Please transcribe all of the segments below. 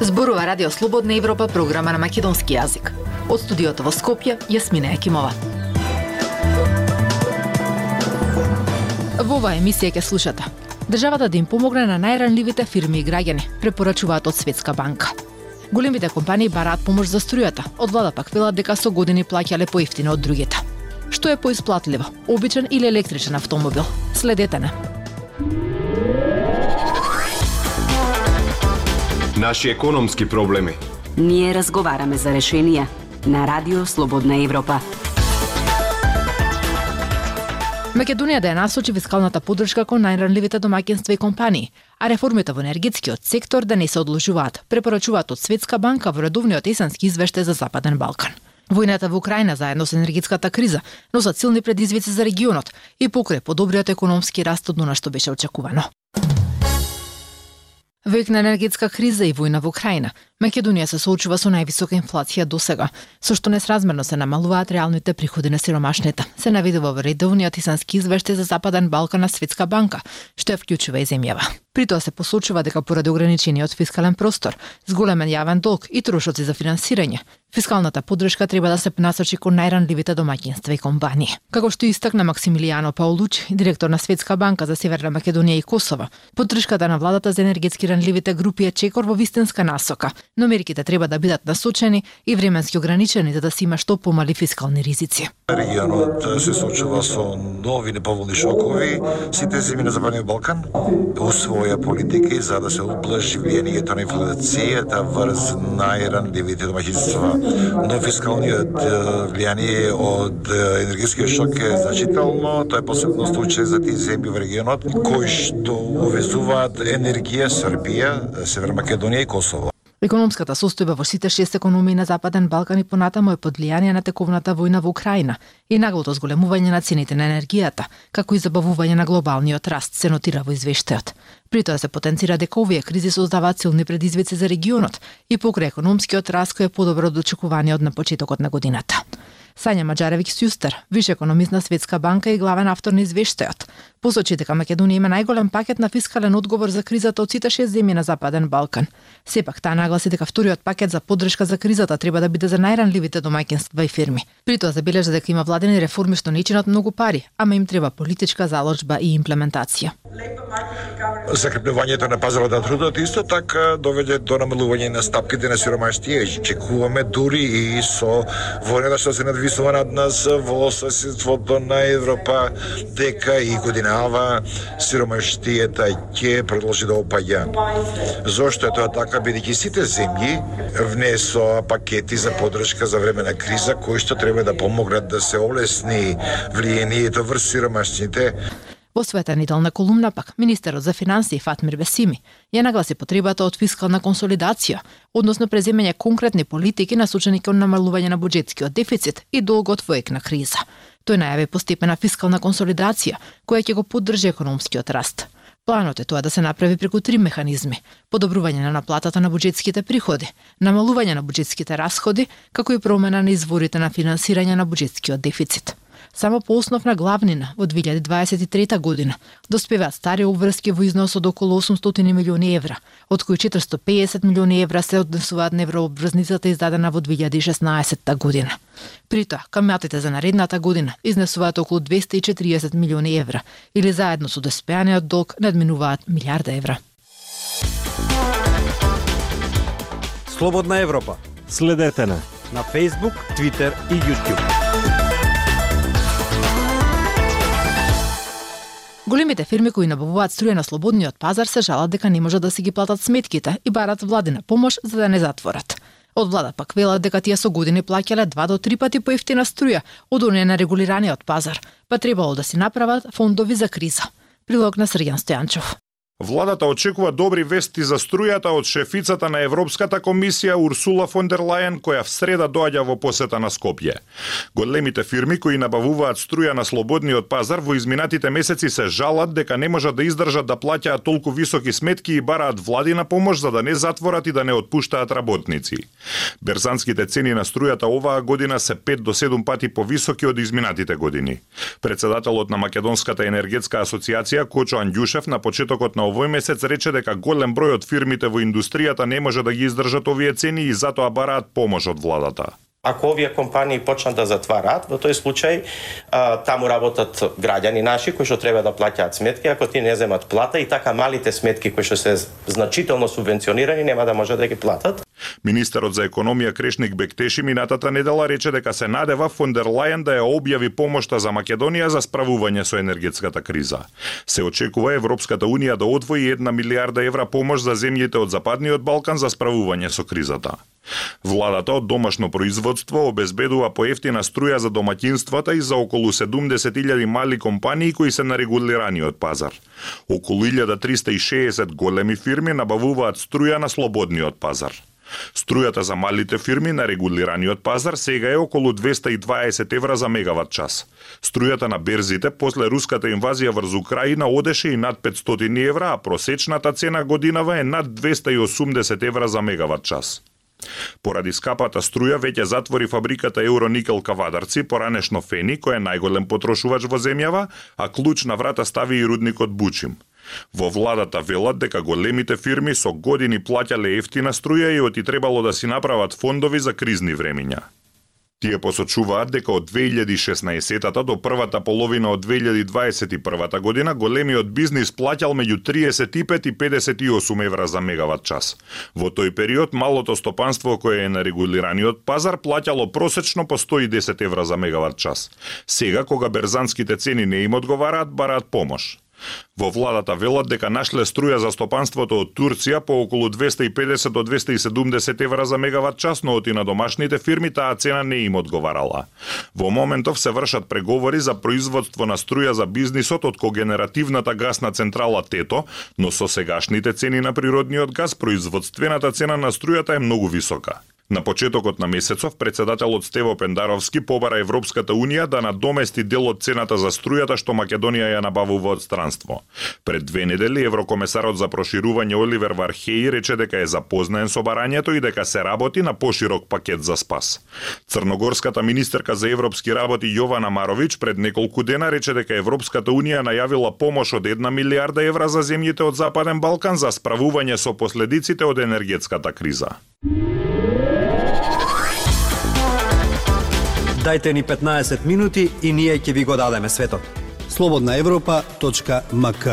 Зборува Радио Слободна Европа, програма на македонски јазик. Од студиото во Скопје, Јасмина Екимова. Во оваа емисија ќе слушате. Државата да им помогне на најранливите фирми и граѓани, препорачуваат од Светска банка. Големите компании бараат помош за струјата, од влада пак велат дека со години плаќале поевтино од другите. Што е поисплатливо, обичен или електричен автомобил? Следете на. Наши економски проблеми. Ние разговараме за решенија на Радио Слободна Европа. Македонија да ја насочи фискалната поддршка кон најранливите домаќинства и компании, а реформите во енергетскиот сектор да не се одложуваат, препорачуваат од Светска банка во редовниот есенски извештај за Западен Балкан. Војната во Украина заедно со енергетската криза носат силни предизвици за регионот и покрај подобриот економски раст од она што беше очекувано. Век на енергетска криза и војна во Украина, Македонија се соочува со највисока инфлација до сега, со што несразмерно се намалуваат реалните приходи на сиромашните. Се наведува во редовниот исански извештај за Западен Балкан на Светска банка, што ја вклучува и земјава. При тоа се посочува дека поради ограничениот фискален простор, зголемен јавен долг и трошоци за финансирање, фискалната поддршка треба да се насочи кон најранливите домаќинства и компании. Како што истакна Максимилијано Паулуч, директор на Светска банка за Северна Македонија и Косово, поддршката на владата за енергетски ранливите групи е чекор во вистинска насока, но мерките треба да бидат насочени и временски ограничени за да се има што помали фискални ризици. Регионот се соочува со нови неповолни шокови, сите земји на Западниот Балкан усвоја политики за да се ублажи влијанието на инфлацијата врз најранливите домаќинства. Но фискалниот влијание од енергетскиот шок е значително, тоа е посебно случај за тие земји во регионот кои што увезуваат енергија Србија, Северна Македонија и Косово. Економската состојба во сите шест економии на Западен Балкан и понатаму е под влијание на тековната војна во Украина и наглото зголемување на цените на енергијата, како и забавување на глобалниот раст, се нотира во извештајот. При тоа се потенцира дека овие кризи создаваат силни предизвици за регионот и покрај економскиот раст кој е подобро од очекуваниот на почетокот на годината. Сања Маджаревик Сјустер, виш економист на Светска банка и главен автор на извештајот, посочи дека Македонија има најголем пакет на фискален одговор за кризата од сите шест земји на Западен Балкан. Сепак таа нагласи дека вториот пакет за поддршка за кризата треба да биде за најранливите домаќинства и фирми. При тоа забележа дека има владени реформи што не чинат многу пари, ама им треба политичка заложба и имплементација. Закрепнувањето на пазарот на трудот исто така доведе до намалување на стапките на сиромаштија и чекуваме дури и со војната што се надвисува над нас во соседството на Европа. Дека и годинава сиромаштијата ќе продолжи да опаѓа. Зошто е тоа така? Бидејќи сите земји внесоа пакети за поддршка за време на криза кои што треба да помогнат да се олесни влијанието врз сиромашните. Во својата неделна колумна пак, министерот за финансии Фатмир Бесими ја нагласи потребата од фискална консолидација, односно преземање конкретни политики насочени кон намалување на буџетскиот дефицит и долгот во на криза. Тој најави постепена фискална консолидација, која ќе го поддржи економскиот раст. Планот е тоа да се направи преку три механизми: подобрување на наплатата на буџетските приходи, намалување на буџетските расходи, како и промена на изворите на финансирање на буџетскиот дефицит. Само по основна главнина во 2023 година доспеваат стари обврски во износ од околу 800 милиони евра, од кои 450 милиони евра се однесуваат на еврообврзницата издадена во 2016 година. При тоа, за наредната година изнесуваат околу 240 милиони евра, или заедно со доспеаниот долг надминуваат милиарда евра. Слободна Европа. Следете на на Facebook, Twitter и YouTube. Големите фирми кои набавуваат струја на слободниот пазар се жалат дека не можат да си ги платат сметките и барат владина помош за да не затворат. Од влада пак велат дека тие со години плаќале два до три пати поевтина струја од оние на регулираниот пазар, па требало да си направат фондови за криза. Прилог на Срјан Стојанчов. Владата очекува добри вести за струјата од шефицата на Европската комисија Урсула фон дер Лајен, која в среда доаѓа во посета на Скопје. Големите фирми кои набавуваат струја на слободниот пазар во изминатите месеци се жалат дека не можат да издржат да плаќаат толку високи сметки и бараат владина помош за да не затворат и да не отпуштаат работници. Берзанските цени на струјата оваа година се 5 до 7 пати повисоки од изминатите години. Председателот на Македонската енергетска асоциација Кочо Андјушев на почетокот на овој месец рече дека голем број од фирмите во индустријата не може да ги издржат овие цени и затоа бараат помош од владата. Ако овие компании почнат да затвараат, во тој случај а, таму работат граѓани наши кои што треба да плаќаат сметки, ако ти не земат плата и така малите сметки кои што се значително субвенционирани нема да може да ги платат. Министерот за економија Крешник Бектеши минатата недела рече дека се надева фон дер Лајен да ја објави помошта за Македонија за справување со енергетската криза. Се очекува Европската унија да одвои една милиарда евра помош за земјите од Западниот Балкан за справување со кризата. Владата од домашно производство обезбедува поевтина струја за домаќинствата и за околу 70.000 мали компании кои се на регулираниот пазар. Околу 1360 големи фирми набавуваат струја на слободниот пазар. Струјата за малите фирми на регулираниот пазар сега е околу 220 евра за мегават час. Струјата на берзите после руската инвазија врз Украина одеше и над 500 евра, а просечната цена годинава е над 280 евра за мегават час. Поради скапата струја веќе затвори фабриката Euronickel Кавадарци, поранешно Фени, кој е најголем потрошувач во земјава, а клуч на врата стави и рудникот Бучим. Во владата велат дека големите фирми со години плаќале ефтина струја и оти требало да си направат фондови за кризни времиња. Тие посочуваат дека од 2016 до првата половина од 2021 година големиот бизнис плаќал меѓу 35 и 58 евра за мегават час. Во тој период малото стопанство кое е на регулираниот пазар плаќало просечно по 110 евра за мегават час. Сега кога берзанските цени не им одговараат, бараат помош. Во владата велат дека нашле струја за стопанството од Турција по околу 250 до 270 евра за мегават час, но оти на домашните фирми таа цена не им одговарала. Во моментов се вршат преговори за производство на струја за бизнисот од когенеративната гасна централа Тето, но со сегашните цени на природниот газ, производствената цена на струјата е многу висока. На почетокот на месецов, председателот Стево Пендаровски побара Европската Унија да надомести дел од цената за струјата што Македонија ја набавува од странство. Пред две недели Еврокомесарот за проширување Оливер Вархеј рече дека е запознаен со барањето и дека се работи на поширок пакет за спас. Црногорската министерка за европски работи Јована Маровиќ пред неколку дена рече дека Европската Унија најавила помош од 1 милиарда евра за земјите од Западен Балкан за справување со последиците од енергетската криза. Дайте ни 15 минути и ние ќе ви го дадеме светот. Слободна Европа.мк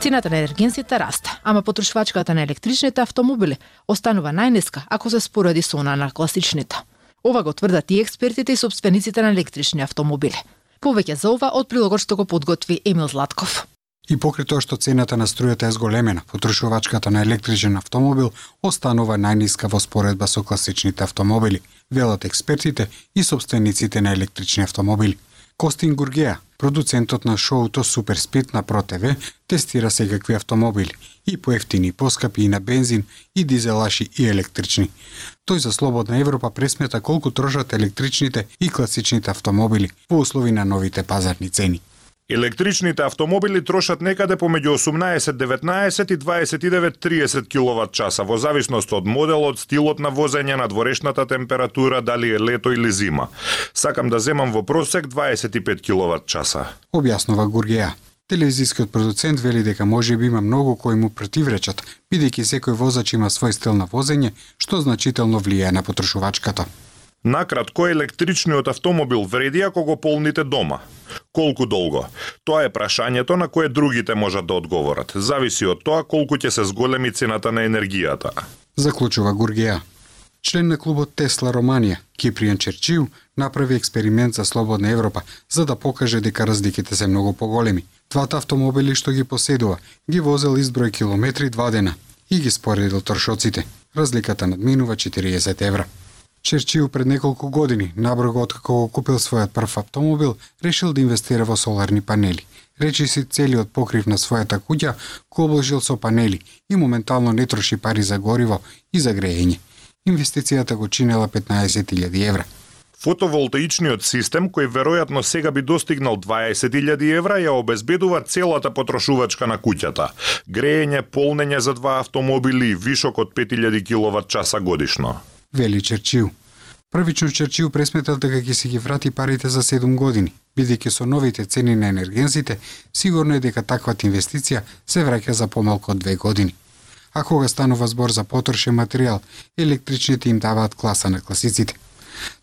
Цената на енергенсите расте, ама потрошувачката на електричните автомобили останува најниска ако се спореди со она на класичните. Ова го тврдат и експертите и собствениците на електрични автомобили. Повеќе за ова од прилогот што го подготви Емил Златков. И покрај тоа што цената на струјата е зголемена, потрошувачката на електричен автомобил останува најниска во споредба со класичните автомобили, велат експертите и собствениците на електрични автомобили. Костин Гургеа, продуцентот на шоуто Супер Спит на ПроТВ, тестира секакви автомобили, и поевтини, поскапи и на бензин, и дизелаши и електрични. Тој за Слободна Европа пресмета колку трошат електричните и класичните автомобили во услови на новите пазарни цени. Електричните автомобили трошат некаде помеѓу 18-19 и 29-30 киловат часа во зависност од моделот, стилот на возење, на дворешната температура, дали е лето или зима. Сакам да земам во просек 25 киловат часа. Објаснува Гургеја. Телевизискиот продуцент вели дека може би има многу кои му противречат, бидејќи секој возач има свој стил на возење, што значително влијае на потрошувачката. Накратко, електричниот автомобил вреди ако го полните дома. Колку долго? Тоа е прашањето на кое другите можат да одговорат. Зависи од тоа колку ќе се зголеми цената на енергијата. Заклучува Гургија, Член на клубот Тесла Романија, Кипријан Черчију направи експеримент за Слободна Европа, за да покаже дека разликите се многу поголеми. Двата автомобили што ги поседува, ги возел изброј километри два дена и ги споредил трошоците. Разликата надминува 40 евра. Черчил пред неколку години, наброго откако го купил својот прв автомобил, решил да инвестира во соларни панели. Речи си целиот покрив на својата куќа го обложил со панели и моментално не троши пари за гориво и за грејење. Инвестицијата го чинела 15.000 евра. Фотоволтаичниот систем, кој веројатно сега би достигнал 20.000 евра, ја обезбедува целата потрошувачка на куќата. Грејење, полнење за два автомобили вишок од 5000 киловат часа годишно. Вели Черчил. Првично Черчил пресметал дека ќе си ги врати парите за 7 години, бидејќи со новите цени на енергензите, сигурно е дека таквата инвестиција се враќа за помалку од две години. А кога станува збор за потрошен материјал, електричните им даваат класа на класиците.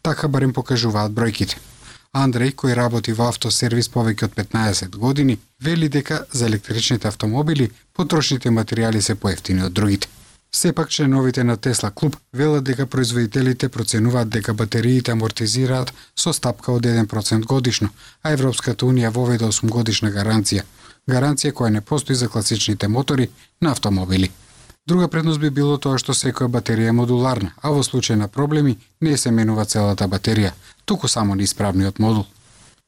Така барем покажуваат бројките. Андреј, кој работи во автосервис повеќе од 15 години, вели дека за електричните автомобили потрошните материјали се поевтини од другите. Сепак членовите на Тесла клуб велат дека производителите проценуваат дека батериите амортизираат со стапка од 1% годишно, а Европската унија воведе 8 годишна гаранција, гаранција која не постои за класичните мотори на автомобили. Друга предност би било тоа што секоја батерија е модуларна, а во случај на проблеми не се менува целата батерија, туку само неисправниот модул.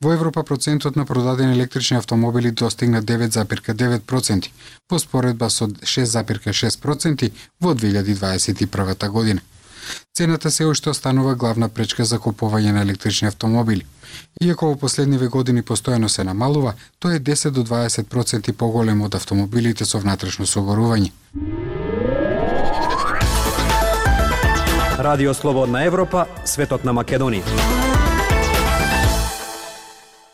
Во Европа процентот на продадени електрични автомобили достигна 9,9% во споредба со 6,6% во 2021 година. Цената се уште останува главна пречка за купување на електрични автомобили. Иако во последниве години постојано се намалува, тоа е 10 до 20% поголемо од автомобилите со внатрешно согорување. Радио Слободна Европа, светот на Македонија.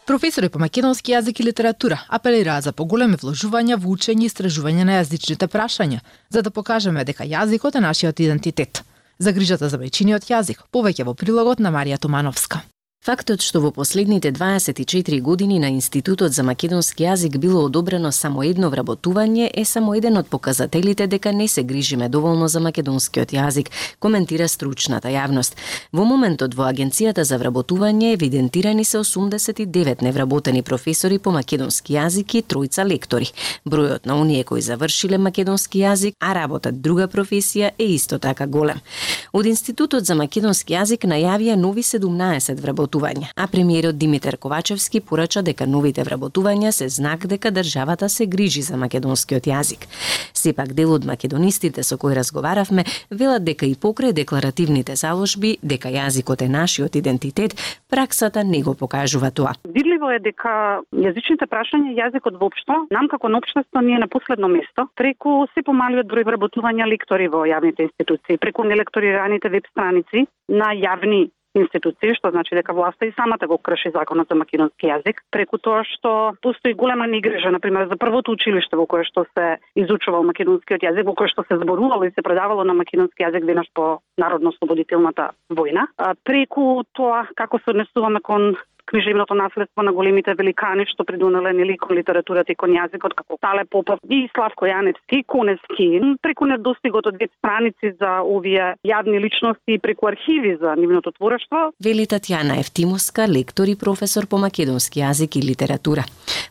Професори по македонски јазик и литература апелираат за поголеми вложувања во учење и истражување на јазичните прашања, за да покажеме дека јазикот е нашиот идентитет. За грижата за мајчиниот јазик, повеќе во прилогот на Марија Тумановска. Фактот што во последните 24 години на Институтот за македонски јазик било одобрено само едно вработување е само еден од показателите дека не се грижиме доволно за македонскиот јазик, коментира стручната јавност. Во моментот во Агенцијата за вработување евидентирани се 89 невработени професори по македонски јазик и тројца лектори. Бројот на оние кои завршиле македонски јазик, а работат друга професија е исто така голем. Од Институтот за македонски јазик најавија нови 17 вработувања вработување. а премиерот Димитар Ковачевски порача дека новите вработувања се знак дека државата се грижи за македонскиот јазик. Сепак дел од македонистите со кои разговаравме велат дека и покрај декларативните заложби дека јазикот е нашиот идентитет, праксата не го покажува тоа. Видливо е дека јазичните прашања јазикот воопшто, нам како на општество ние на последно место, преку се помалиот број вработувања лектори во јавните институции, преку нелекторираните веб страници на јавни институции, што значи дека власта и самата го крши законот за македонски јазик, преку тоа што постои голема негрижа, например, за првото училиште во кое што се изучувал македонскиот јазик, во кое што се зборувало и се предавало на македонски јазик денес по народно-слободителната војна, преку тоа како се однесуваме кон книжевното наследство на големите великани што придонеле нели кон литературата и кон јазикот како Тале Попов и Славко Јаневски, Конески, преку недостигот од две страници за овие јавни личности и преку архиви за нивното творештво. Вели Татјана Ефтимовска, лектор и професор по македонски јазик и литература.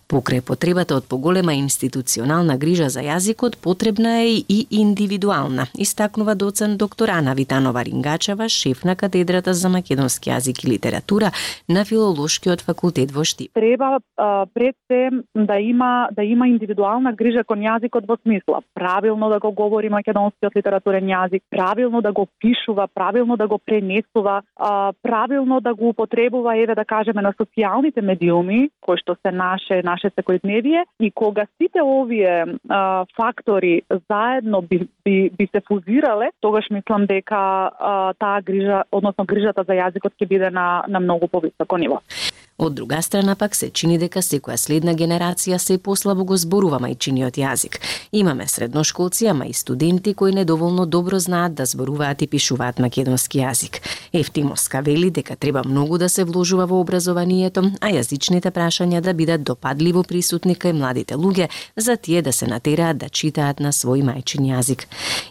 Покрај потребата од поголема институционална грижа за јазикот, потребна е и индивидуална, истакнува доцент доктор Ана Витанова Рингачева, шеф на катедрата за македонски јазик и литература на филолошкиот факултет во Штип. Треба а, пред се да има да има индивидуална грижа кон јазикот во смисла правилно да го говори македонскиот литературен јазик, правилно да го пишува, правилно да го пренесува, а, правилно да го употребува еве да кажеме на социјалните медиуми кои што се наше наше секојдневие и кога сите овие а, фактори заедно би, би, би се фузирале, тогаш мислам дека а, таа грижа, односно грижата за јазикот ќе биде на, на многу повисоко ниво. Од друга страна пак се чини дека секоја следна генерација се послабо го зборува мајчиниот јазик. Имаме средношколци, ама и студенти кои недоволно добро знаат да зборуваат и пишуваат македонски јазик. Ефтимоска вели дека треба многу да се вложува во образованието, а јазичните прашања да бидат допадливо присутни кај младите луѓе, за тие да се натераат да читаат на свој мајчин јазик.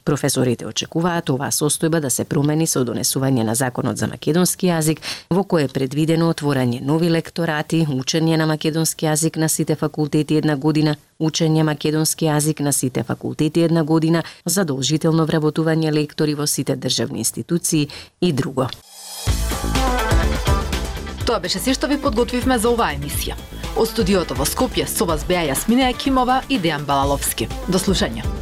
Професорите очекуваат оваа состојба да се промени со донесување на законот за македонски јазик, во кој е предвидено отворање нови лекторати, учење на македонски јазик на сите факултети една година, учење македонски јазик на сите факултети една година, задолжително вработување лектори во сите државни институции и друго. Тоа беше се што ви подготвивме за оваа емисија. Од студиото во Скопје со вас беа Јасмина Екимова и Дејан Балаловски. До слушање.